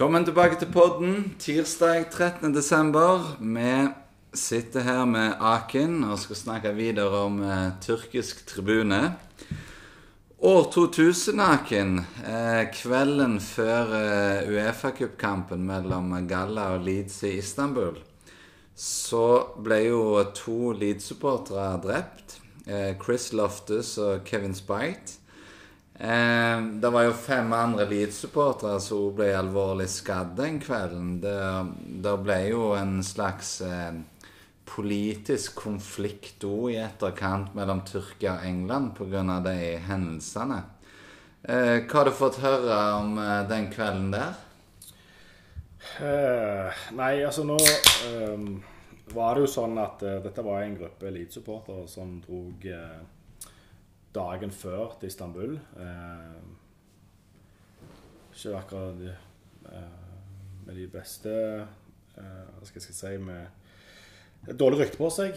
Velkommen tilbake til podden. Tirsdag 13. desember. Vi sitter her med Akin og skal snakke videre om eh, tyrkisk tribune. År 2000, Akin. Eh, kvelden før eh, Uefa-cupkampen mellom Galla og Leeds i Istanbul. Så ble jo to Leeds-supportere drept. Eh, Chris Loftus og Kevin Spite. Eh, det var jo fem andre Leeds-supportere som ble alvorlig skadd den kvelden. Det, det ble jo en slags eh, politisk konflikt òg i etterkant mellom Tyrkia og England pga. de hendelsene. Eh, hva har du fått høre om eh, den kvelden der? Eh, nei, altså nå eh, var det jo sånn at eh, dette var en gruppe elitesupportere som drog dagen før til Istanbul. Eh, ikke akkurat de, eh, med de beste eh, Hva skal jeg si med et dårlig rykte på seg.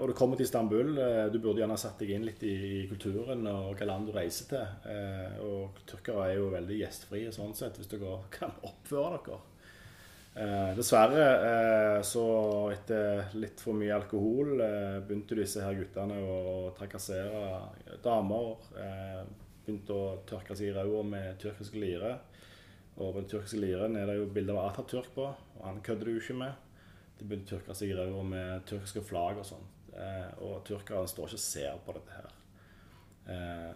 Og du kommer til Istanbul. Du burde gjerne satt deg inn litt i, kulturen og hvilket land du reiser til. Og tyrkere er jo veldig gjestfrie sånn sett, hvis dere kan oppføre dere. Eh, dessverre, eh, så etter litt for mye alkohol, eh, begynte disse her guttene å trakassere damer. Eh, begynte å tørke seg i ræva med tyrkiske lire. Og på den tyrkiske liren er det jo bilder av Atatürk på, og han kødder du ikke med. De begynte å tørke seg i ræva med tyrkiske flagg og sånn. Og tyrkerne står ikke og ser på dette her. Eh,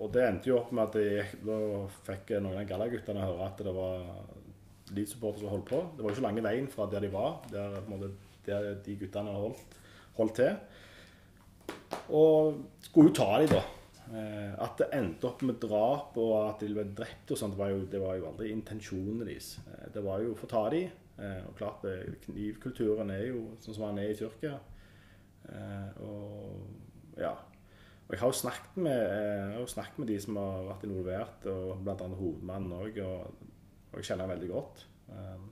og det endte jo opp med at de, da fikk noen av gallaguttene høre at det var Leeds-supportere som holdt på. Det var jo ikke lange veien fra der de var, der, måte, der de guttene holdt, holdt til. Og skulle jo ta dem, da. Eh, at det endte opp med drap og at de ble drept og sånt, det var jo, det var jo aldri intensjonen deres. Eh, det var jo å få ta dem. Eh, og klart, knivkulturen er jo sånn som den er i Tyrkia. Og ja. Og jeg har jo snakket med, jo snakket med de som har vært involvert, og bl.a. hovedmannen òg. Og jeg kjenner ham veldig godt. Eh,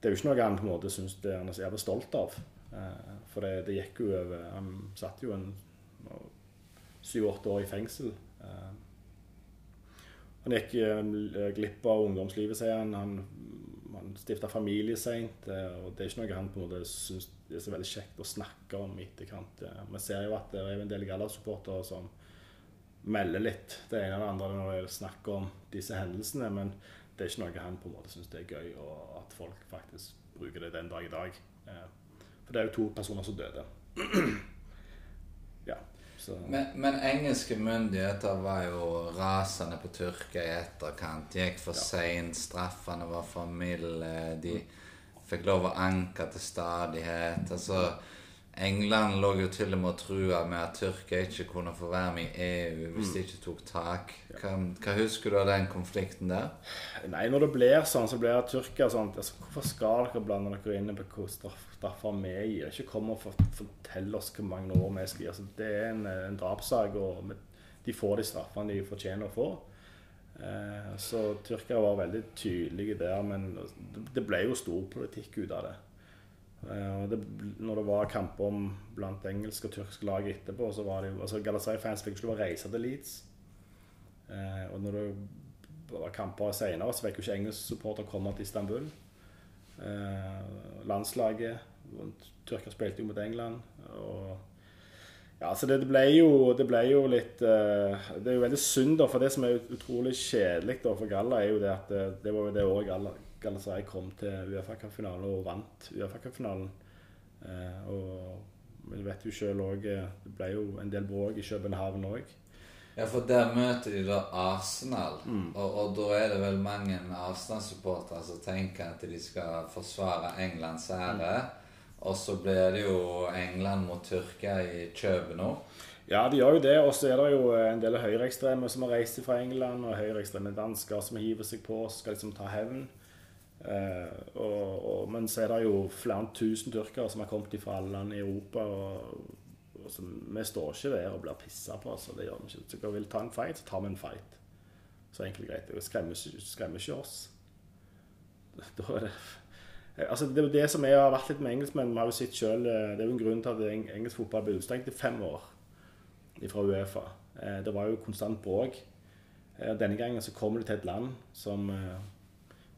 det er jo ikke noe han på en måte syns han er jævlig stolt av. Eh, For det, det gikk jo over Han satt jo en syv-åtte år i fengsel. Eh, Han gikk eh, glipp av ungdomslivet, sier han. Han, han stifta familie seint. Og det er ikke noe han på en måte syns det er så veldig kjekt å snakke om i etterkant. Eh, Vi ser jo at det er en del Galla-supportere som melder litt det ene eller andre når det er snakk om disse hendelsene, men det er ikke noe han på en måte syns det er gøy, og at folk faktisk bruker det den dag i dag. Eh, For det er jo to personer som døde. Ja, så Men, men engelske myndigheter var jo rasende på Tyrkia i etterkant. De gikk for Ja. seint, straffene var for milde. De fikk lov å anke til stadighet. Altså, England lå jo til og med og trua med at Tyrkia ikke kunne få være med i EU hvis de ikke tok tak. Hva, hva husker du av den konflikten der? Nei, når det blir sånn, så blir Tyrkia sånn altså, Hvorfor skal dere blande dere inn på hvor straff, straffer vi gir? Ikke kom og for- fortell oss hvor mange år vi skal gi. Altså, det er en, en drapssak, og de får de straffene de fortjener å få. Eh, så Tyrkia var veldig tydelige der, men det- det ble jo stor politikk ut av det. Eh, og det, når det var kamper om blant engelsk og tyrkisk lag etterpå, så var det jo altså Galatasaray-fans fikk ikke lov å reise til Leeds. Eh, og når det var kamper senere, så fikk jo ikke engelsk supporter komme til Istanbul. Eh, landslaget Tyrkia spilte jo mot England. Og ja, så det, det ble jo Det ble jo litt eh, Det er jo veldig synd, da. For det som er utrolig kjedelig da for Galla, er jo det at det, det var jo det året Galla, Galatasaray kom til Uefa-cupfinalen og vant Uefa-cupfinalen. Eh, og vi vet jo sjøl òg Det ble jo en del bråk i København òg. Ja, for der møter de da Arsenal. Og, og da er det vel mange Arsenal-supportere som tenker at de skal forsvare Englands ære. Og så blir det jo England mot Tyrkia i København. Ja, de gjør jo det. Og så er det jo en del høyreekstreme som har reist fra England, og høyreekstreme dansker som hiver seg på og skal liksom ta hevn. Eh, og, og, men så er det jo flere tusen tyrkere som har kommet fra alle land i Europa. og, og så, Vi står ikke der og blir pissa på. Altså, det gjør vi ikke. Så vi vil ta en fight, så tar vi en fight. Så enkelt og greit. Det skremmer skremmer ikke oss. Da er det Altså, det er jo det som jeg har vært litt med engelskmenn. Vi har jo sett selv, eh, Det er jo en grunn til at engelsk fotball ble utestengt i fem år fra Uefa. Eh, Det var jo konstant bråk. Denne gangen så kommer du til et land som,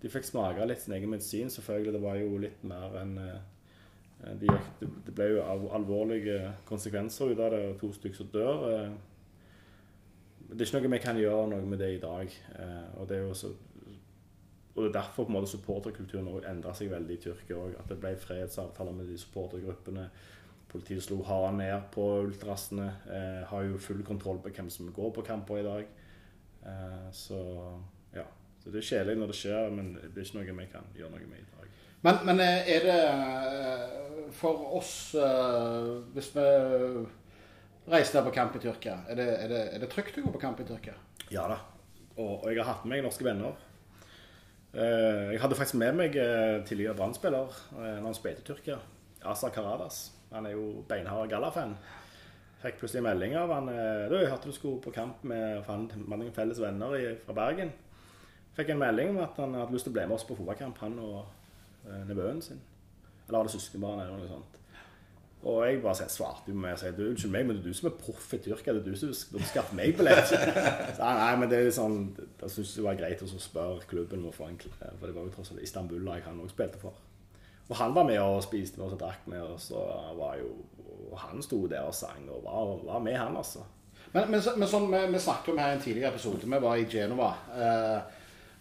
de fikk smake litt sin egen medisin, selvfølgelig. Det var jo litt mer enn eh, de, Det ble jo alvorlige konsekvenser ut av det, og to stykker som dør. Eh. Det er ikke noe vi kan gjøre noe med det i dag. Og det er jo også og det er derfor på en måte supporterkulturen endra seg veldig i Tyrkia òg. At det ble fredsavtaler med de supportergruppene. Politiet slo hardt ned på ultrasene. Eh, har jo full kontroll på hvem som går på kamper i dag. Eh, så. Så det er kjedelig når det skjer, men det er ikke noe vi kan gjøre noe med i dag. Men, men eh, er det eh, for oss eh, Hvis vi reiser ned på kamp i Tyrkia, er det, er, det, er det, trygt å gå på kamp i Tyrkia? Ja da. Og, og jeg har hatt med meg norske venner. Jeg hadde faktisk med meg tidligere Brann-spiller når han spilte i Tyrkia. Asa Karadas. Han er jo beinhard Galla-fan. Fikk plutselig melding av han du, 'Jeg hørte du skulle på kamp med mange felles venner fra Bergen.' Fikk en melding om at han hadde lyst til å bli med oss på fotballkamp, han og eh, nevøen sin. Eller hadde søskenbarn eller noe sånt. Og jeg bare svarte med å si du, unnskyld meg, men det er du som er proff i Tyrkia. Det er du som burde skaffe meg billett. Så, nei, men det er sånn, jeg det var greit å spørre klubben om å få en For det var jo tross alt Istanbul jeg han òg spilte for. Og han var med og spiste med oss og drakk med oss. Og var jo, og han sto der og sang og var, var med, han, altså. Men, men, men sånn, vi, vi, snakket om her i en tidligere episode. Vi var i Genova. Eh,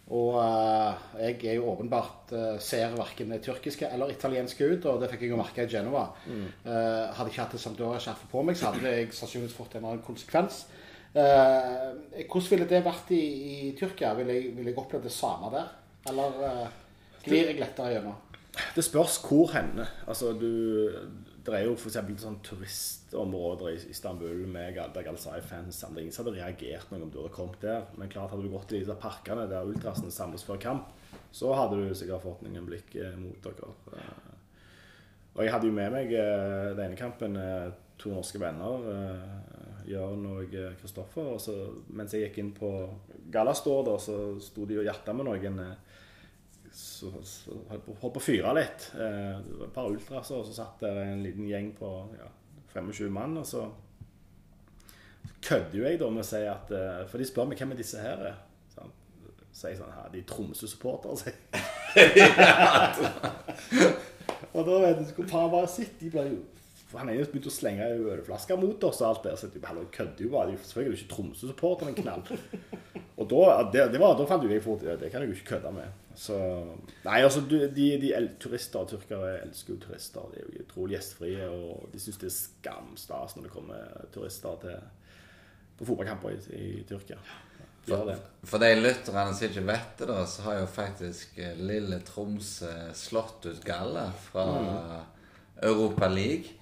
og eh, jeg er jo åpenbart eh, ser verken tyrkiske eller italienske ut, og det fikk jeg jo merke i Genova. Mm. Eh, hadde ikke hatt det Sampdoria-skjerfet på meg, så hadde jeg sannsynligvis fått en eller annen konsekvens. Hvordan ville det vært i, i Tyrkia? Ville jeg, vil jeg opplevd det samme der? Eller glir jeg lettere gjennom? Det spørs hvor henne. Altså, du, det er jo f.eks. sånn turistområder i Istanbul med Det er ingen hadde reagert noe om du hadde kommet der. Men klart hadde du gått i disse parkene der ultrasene samles før kamp, så hadde du sikkert fått noen blikk eh, mot dere. Eh, og jeg hadde jo med meg eh, den ene kampen to norske venner. Jørn og Kristoffer. Mens jeg gikk inn på Gallastor, så sto de og hjertet med noen så, så holdt på å fyre litt. Eh, det var et par ultraser, og så satt der en liten gjeng på ja, 25 mann. Og så kødder jo jeg da med å si at eh, For de spør meg hvem er disse her er. Så sier jeg sånn her, De Tromsø-supportere, sier Og da vet du, hvor faen bare sitt. De blir jo Han ene begynte å slenge ølflasker mot oss og alt det. Så de kødder jo bare. De er selvfølgelig ikke Tromsø-supporteren en knall. Og da, det, det var, da fant jeg fort det kan jeg jo ikke kødde med. Så, nei, altså, de, de turister og tyrkere elsker jo turister. De er jo utrolig gjestfrie, og de syns det er skamstas når det kommer turister til, på fotballkamper i, i Tyrkia. For, for, de lytterne som ikke vet det, da, så har jo faktisk eh, lille Tromsø slått ut Galla fra mm. Europa League.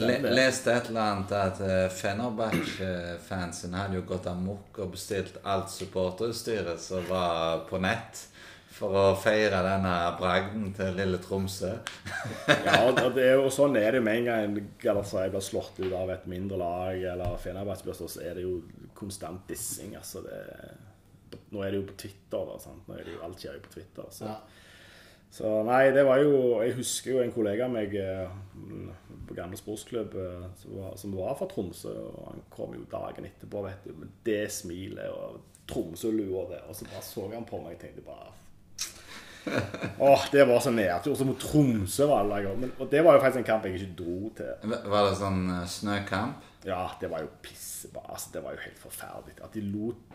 Le, leste et eller annet at uh, Fenerbahçe-fansen hadde jo gått amok og bestilt alt supporterutstyret som var på nett for å feire denne bragden til lille Tromsø. ja, og, det er jo, sånn er det jo med en gang Galatasaray blir slått ut av et mindre lag, eller Fenerbahçe så er det jo konstant dissing. altså det, Nå er det jo på Twitter, da, sant? nå er det jo alt skjer jo på Twitter. så... Ja. Så nei, det var jo Jeg husker jo en kollega av meg eh, på gamle sportsklubb eh, som var, som var fra Tromsø. og Han kom jo dagen etterpå vet du, med det smilet og Tromsø-lua der. Og så bare så han på meg og tenkte bare Åh, det var så nedtur. Så mot Tromsø var alle ganger. Og det var jo faktisk en kamp jeg ikke dro til. Var det sånn eh, snøkamp? Ja, det var jo pisse. Altså, det var jo helt forferdelig. At de lot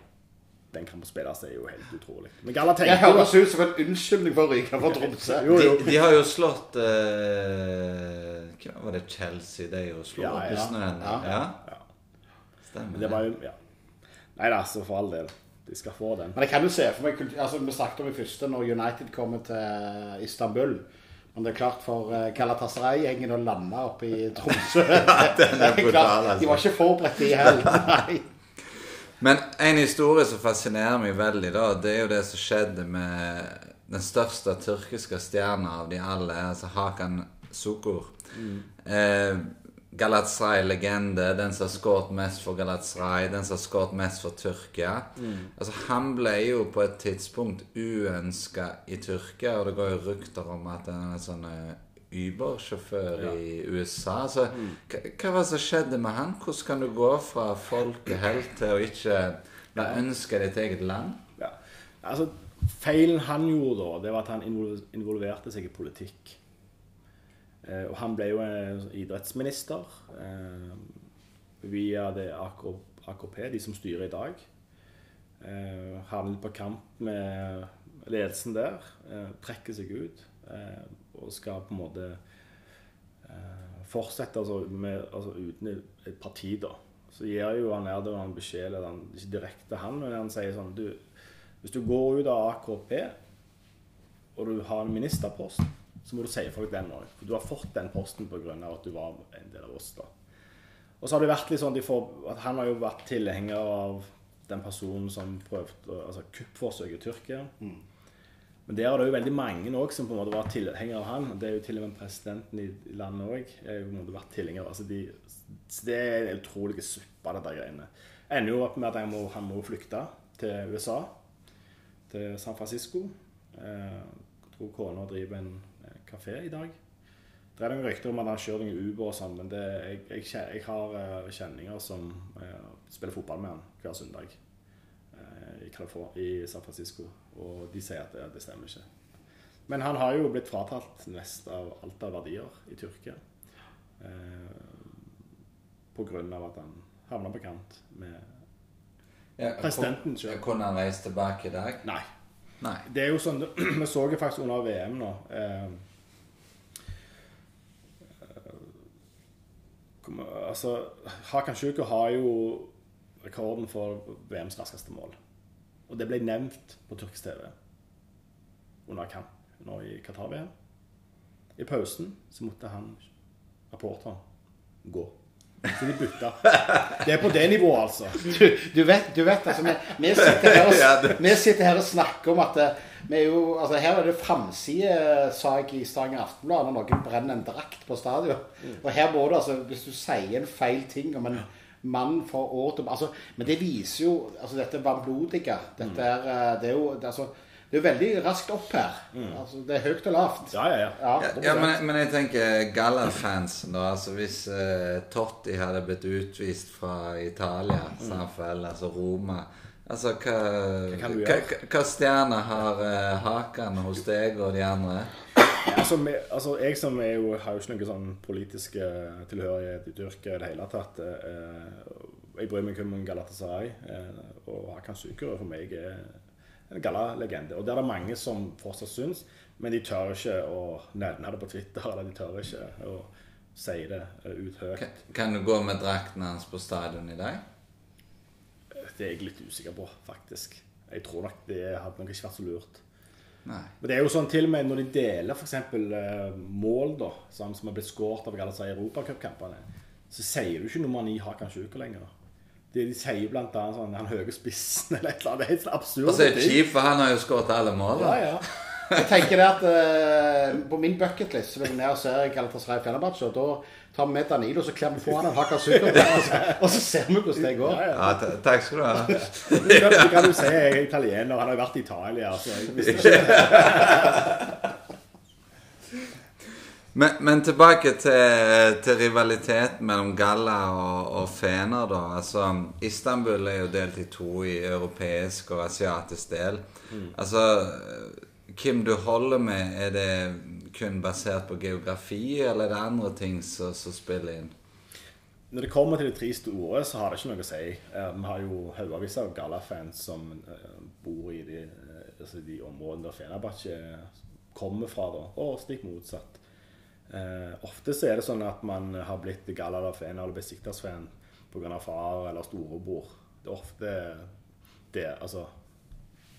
den kampen spilles, er jo helt utrolig. Men Galla tenker Jeg høres ut som en unnskyldning for å ryke fra Tromsø. De, de, har jo slått uh, Var det Chelsea de jo slo ja, opp i snøen? Ja. ja. ja. Stemmer. Det var jo Ja. Nei da, så for all del. De skal få den. Men jeg kan jo se for meg altså Vi snakket om i første når United kommer til Istanbul. Men det er klart for eh, Galatasaray-gjengen å lande oppe i Tromsø ja, altså. De var ikke forberedt, de heller. En historie som fascinerer meg veldig, da, det er jo det som skjedde med den største tyrkiske stjerna av de alle, altså Hakan Sukur. Mm. Eh, Galatasaray-legende, den som har skåret mest for Galatasaray, den som har skåret mest for Tyrkia. Mm. Altså, han ble jo på et tidspunkt uønska i Tyrkia, og det går jo rykter om at han er sånn eh, Uber-sjåfør ja. i USA. Så mm. hva var det som skjedde med han? Hvordan kan du gå fra folkehelt til å ikke la ønske ditt eget land? Ja. Altså, feilen han gjorde da, det var at han involverte seg i politikk. Eh, og han ble jo idrettsminister eh, via det AKP, de som styrer i dag. Eh, havnet på kamp med ledelsen der. Eh, trekker seg ut eh, og skal på en måte eh, fortsette altså, med, altså, uten et- parti, da. Så gir jo han Erdogan beskjed, eller han, ikke direkte han, men han sier sånn du, Hvis du går ut av AKP, og du har en ministerpost, så må du si folk den òg. For du har fått den posten pga. at du var en del av oss, da. Og så har det vært litt sånn de får, at Han har jo vært tilhenger av den personen som prøvde altså kuppforsøket i Tyrkia. Men der er det jo veldig mange også som på en måte var tilhengere av han. Det er jo til og med presidenten i landet òg. har vært tilhenger. Altså de, det er en utrolig suppe, dette greiene. Ender jo opp med at han må, han må flykte til USA. Til San Francisco. Eh, jeg tror kona driver en eh, kafé i dag. Det er noen rykter om at han kjører noen Uber og sånn, men det, jeg, jeg, jeg har eh, kjenninger som spiller fotball med han hver søndag i, i San Francisco, og de sier at det, det stemmer ikke. Men han har jo blitt fratatt mest av alt av verdier i Tyrkia. Eh, av at han havna på kant med Ja, Presidenten sjøl. Kunne han reist tilbake i dag? Nei. Nei. Det er jo sånn Vi så det faktisk under VM nå eh, Altså Hakan Sjuker har jo rekorden for VMs raskeste mål. Og det ble nevnt på tyrkisk TV under kamp nå i Qatar-VM. I pausen så måtte han, rapporteren, gå. Så de bytta. Det er på det nivået, altså. Du, du vet, du vet altså, vi, vi, sitter her og, vi sitter her og snakker om at eh, vi er jo, altså, her er det framsidesak i Stavanger Aftenblad når noen brenner en drakt på stadion. Og her må du, altså, hvis du sier en feil ting om en mann fra år til altså, Men det viser jo altså, dette vanblodige. Dette er, eh, det er jo det, er altså, det er jo veldig raskt opp her. Altså, det er høyt og lavt. Ja, ja, ja. Ja, Ja, men, men jeg tenker Galla-fansen, da. Altså hvis eh, Totti hadde blitt utvist fra Italia, mm. altså Roma Altså, hva, hva, hva, hva stjerner har eh, Hakan hos deg og de andre? Altså, me- altså, jeg som er jo, har jo ikke noen sånn politiske tilhørighet i Tyrkia i det hele tatt. Eh, jeg bryr meg kun om Galatasaray. Eh, og Hakan Suker for meg er en Galla-legende. Og det er det mange som fortsatt syns, men de tør ikke å nevne det på Twitter. Eller de tør ikke å si det eh, ut høyt. Kan, kan du gå med drakten hans på stadion i dag? Det er jeg litt usikker på, faktisk. Jeg tror nok det hadde nok ikke vært så lurt. Nei. Men det er jo sånn til og med når de deler f.eks. Eh, mål da, som, som har blitt skåret av Galatasaray i europacupkampene, så sier du ikke nummer ni Hakan Sjuker lenger. De, de sier blant annet sånn Han høye spissen eller et eller annet. Det er helt absurd. Og så er det kjipt, for han har jo skåret alle målene. Ja, ja. Jeg tenker det at eh, På min bucketlist så vil jeg ned og se Galatasaray Fenerbahçe. Og da tar vi med Danilo så kler vi på han en hakka sukker. Og så- og så ser vi hvordan det går. ja, ja. Ja, ta- takk skal du ha. Du kan, du kan jo si jeg er italiener. Han har jo vært i Italia. Så jeg visste ikke. Men, men tilbake til, til rivaliteten mellom Galla og, og Fener, da. Altså, Istanbul er jo delt i to i europeisk og asiatisk del. Altså, hvem du holder med, er det kun basert på geografi, eller er det andre ting som som spiller inn? Når det kommer til de tre store, så har det ikke noe å si. Eh, Vi har jo haugevis av Galla-fans som eh, bor i de, eh, altså de områdene der Fenerbahçe kommer fra, da, og stikk motsatt. Eh, ofte så er det sånn at man har blitt Galla eller Fener eller Besiktas-fan pga. far eller storebror. Det er ofte det, altså,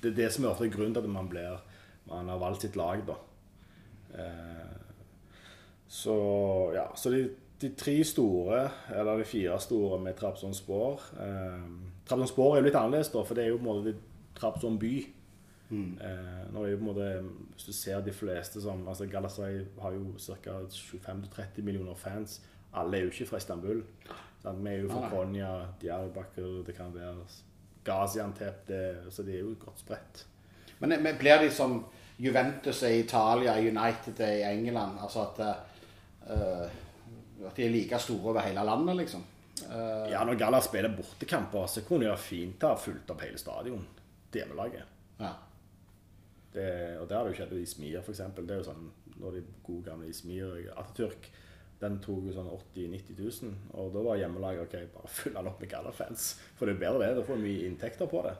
det er det som er ofte grunnen til at man blir man har valgt sitt lag, da. Eh, så ja, så de, de tre store, eller de fire store med Trabzonspor eh, Trabzonspor er jo litt annerledes, da, for det er jo på en måte Trabzon by. Eh, nå er jo på en måte, Hvis du ser de fleste som altså Galatasaray har jo ca. 25-30 millioner fans. Alle er jo ikke fra Istanbul. Sant? Vi er jo fra ah, Konya, Diyarbakir, det kan være Gaziantep. Det, så det er jo godt spredt. Men, men blir de som Juventus er i Italia, United er i England? Altså at, uh, at de er like store over hele landet, liksom? Uh, Ja, Når Galla spiller bortekamper, så kunne de fint ha fulgt opp hele stadion. Hjemmelaget. ja. Det, og det har jo skjedd i Smir, f.eks. Det er jo sånn når de gode gamle Smir Atatürk den tok jo sånn 80 000-90 000. Og da var hjemmelaget ok, bare fyll den opp med Galla-fans. For det er bedre det. Da får du mye inntekter på det.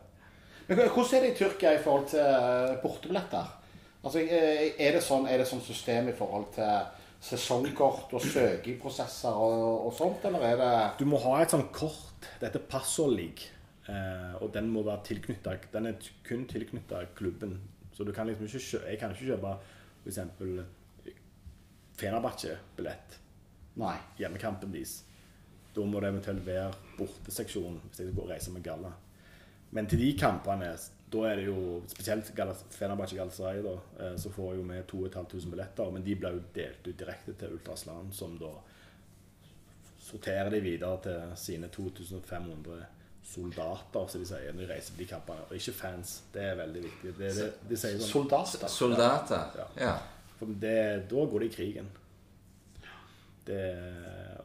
Men Hvordan er det i Tyrkia i forhold til bortebilletter? Altså, er det sånn, er det sånn system i forhold til sesongkort og søkeprosesser og, og sånt, eller er det Du må ha et sånt kort. Dette passordlig. Eh, og den må være tilknyttet, Den er kun tilknytta klubben. Så du kan liksom ikke kjøpe, jeg kan ikke kjøpe f.eks. Fenerbahçe-billett. Nei. Hjemmekampen deres. Da må det eventuelt være borteseksjonen hvis jeg skal gå og reise med Galla. Men til de kampene, da er det jo spesielt Fenerbahçe Galatasaray, da, eh, så får jo vi 2500 billetter. Men de blir jo delt ut direkte til Ultrasland, som da sorterer de videre til sine 2500 soldater, som de sier når de reiser til de kampene. Og ikke fans. Det er veldig viktig. Det, det, de sier sånn, Soldater. Soldater. Ja. Ja. for det, da går de i krigen. Det,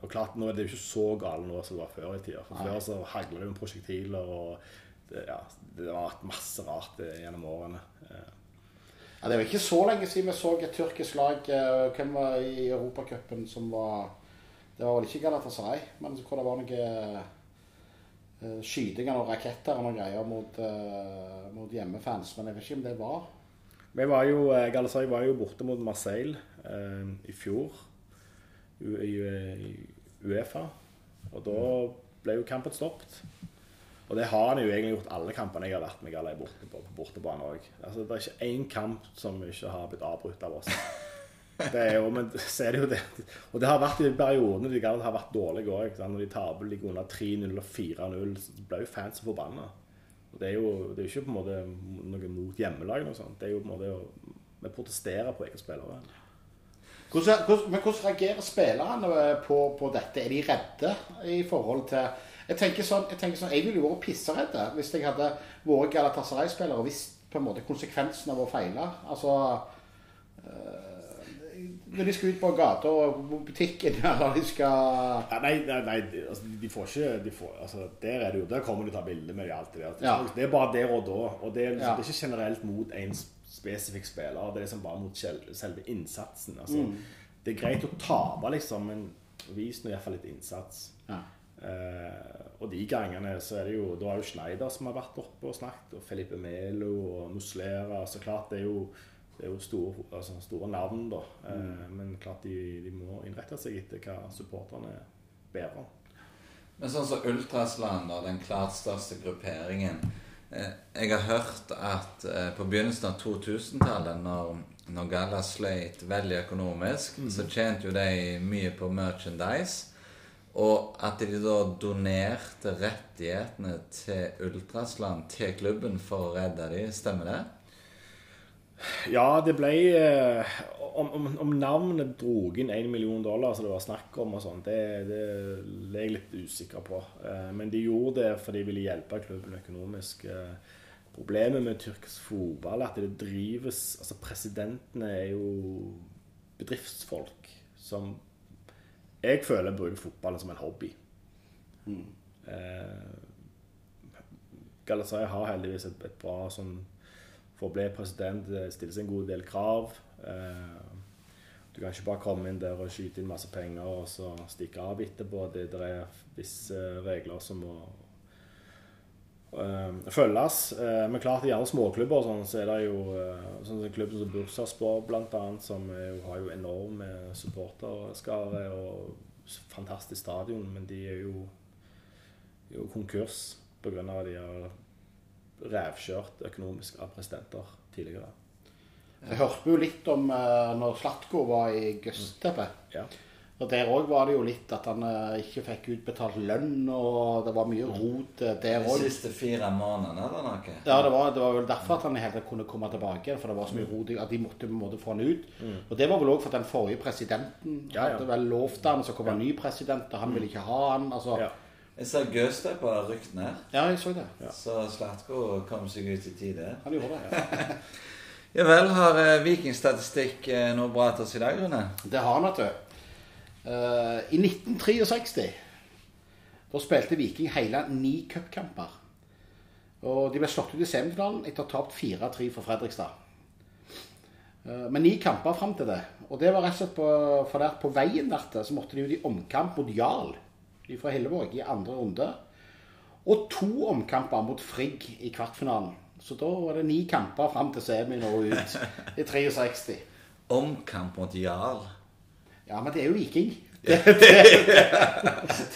og klart, nå er det jo ikke så galt nå som det var før i tida. For Nei. Før så hagla det med prosjektiler, og det, ja, det har vært masse rart eh, gjennom årene. Eh, Ja, det er jo ikke så lenge siden vi så et tyrkisk lag. eh, Hvem var i Europacupen som var Det var vel ikke Galatasaray, men hvor det var noe eh, skyting av raketter og noen greier mot, eh, mot hjemmefans. Men jeg vet ikke om det var Vi var jo, eh, Galatasaray var jo borte mot Marseille eh, i fjor i, i Uefa. Og da ble jo kampen stoppet. Og det har han jo egentlig gjort alle kampene jeg har vært med Gala i borte, på, på bortebane òg. Altså, det er ikke én kamp som ikke har blitt avbrutt av oss. Det er jo, men så er det jo det. Og det har vært i periodene de Gala har vært dårlige òg. Når de taper ligger under 3-0 og 4-0, så blir jo fans forbanna. Det er jo det er ikke på en måte noe mot hjemmelaget. Noe sånt. Det er jo på en måte å Vi protesterer på egne spillere. hvordan, hvordan, Men hvordan reagerer spillerne på, på dette? Er de redde i forhold til Jeg tenker sånn, jeg, tenker sånn, jeg ville jo vært pisseredde hvis jeg hadde vært Galatasaray-spiller og visst på en måte konsekvensen av å feile. Altså eh, Når de skal ut på gata og butikken, eller de skal Ja, nei, nei, nei altså, de får ikke de får, altså, Der er det jo, der kommer de til å ta bilde med de alltid. Det, Ja. det er bare der og da. Og det er, liksom, Ja. det er ikke generelt mot en spesifikk spiller. Det er liksom bare mot selve innsatsen. Altså, Mm. Det er greit å tape, liksom, men vis nå iallfall litt innsats. ja. Eh, og de gangene så er det jo Da er jo Schneider som har vært oppe og snakket, og Felipe Melo og Muslera. Så klart det er jo, det er jo store, altså store navn, da. Eh, Men klart de, de må innrette seg etter hva supporterne ber om. Men sånn som Ultrasland, da, den klart største grupperingen eh, Jeg har hørt at eh, på begynnelsen av 2000-tallet, når, når Galla sleit veldig økonomisk, så tjente jo de mye på merchandise. Og at de da donerte rettighetene til Ultrasland til klubben for å redde dem. Stemmer det? Ja, det ble eh, Om, om, om navnet dro inn én million dollar, som det var snakk om, og sånn, det, det er jeg litt usikker på. Eh, Men de gjorde det fordi de ville hjelpe klubben økonomisk. Eh, Problemet med tyrkisk fotball er at det drives Altså, presidentene er jo bedriftsfolk som jeg føler jeg bruker fotballen som en hobby. Eh, Galatasaray har heldigvis et, et bra sånn For å bli president det stilles en god del krav. Eh, du kan ikke bare komme inn der og skyte inn masse penger og så stikke av etterpå. Det, det er visse regler som må eh, følges. Eh, men klart i andre småklubber sånn, så er det jo eh, sånn som klubben som Bursaspor annet, som jo, har jo enorme supporterskare og fantastisk stadion, men de er jo, jo konkurs pga. at de har revkjørt økonomisk av presidenter tidligere. Jeg hørte jo litt om uh, når Slatko var i Göztepe. Ja. Og Der òg var det jo litt at han eh, ikke fikk utbetalt lønn, og det var mye rot der òg. De siste fire månedene, eller noe? Ja, det var, det var vel derfor at han helt kunne komme tilbake. For det var så mye rot at de måtte på en måte få han ut. Og det var vel òg for den forrige presidenten Mm. Ja, ja. vel lovt han, så kom en ny president, og han ville ikke ha han. Altså, Ja. Jeg ser Gaustad på ryktene. ja, jeg så det. så Slatko kom seg ut i tide. Han gjorde det. ja. Ja vel, har eh, Vikingstatistikk eh, noe bra til oss i dag, Rune? Det har han, vet du. Eh, I 1963 da spilte Viking hele ni cupkamper. Og de ble slått ut i semifinalen etter å ha tapt 4-3 for Fredrikstad. Eh, Men ni kamper fram til det. Og det var rett og slett på, for der på veien dertil så måtte de ut i omkamp mot Jarl fra Hillevåg i andre runde. Og to omkamper mot Frigg i kvartfinalen. Så da var det ni kamper fram til semien og ut i 63. Omkamp mot Jarl. Ja, men det er jo Viking. Det,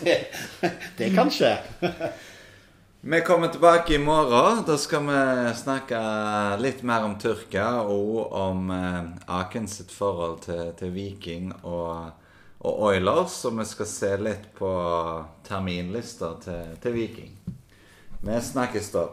det, det, kan skje. Vi kommer tilbake i morgen. Da skal vi snakke litt mer om Tyrkia og om eh, Aken sitt forhold til, til Viking og, og Oilers. Og vi skal se litt på terminlister til, til Viking. Vi snakkes da.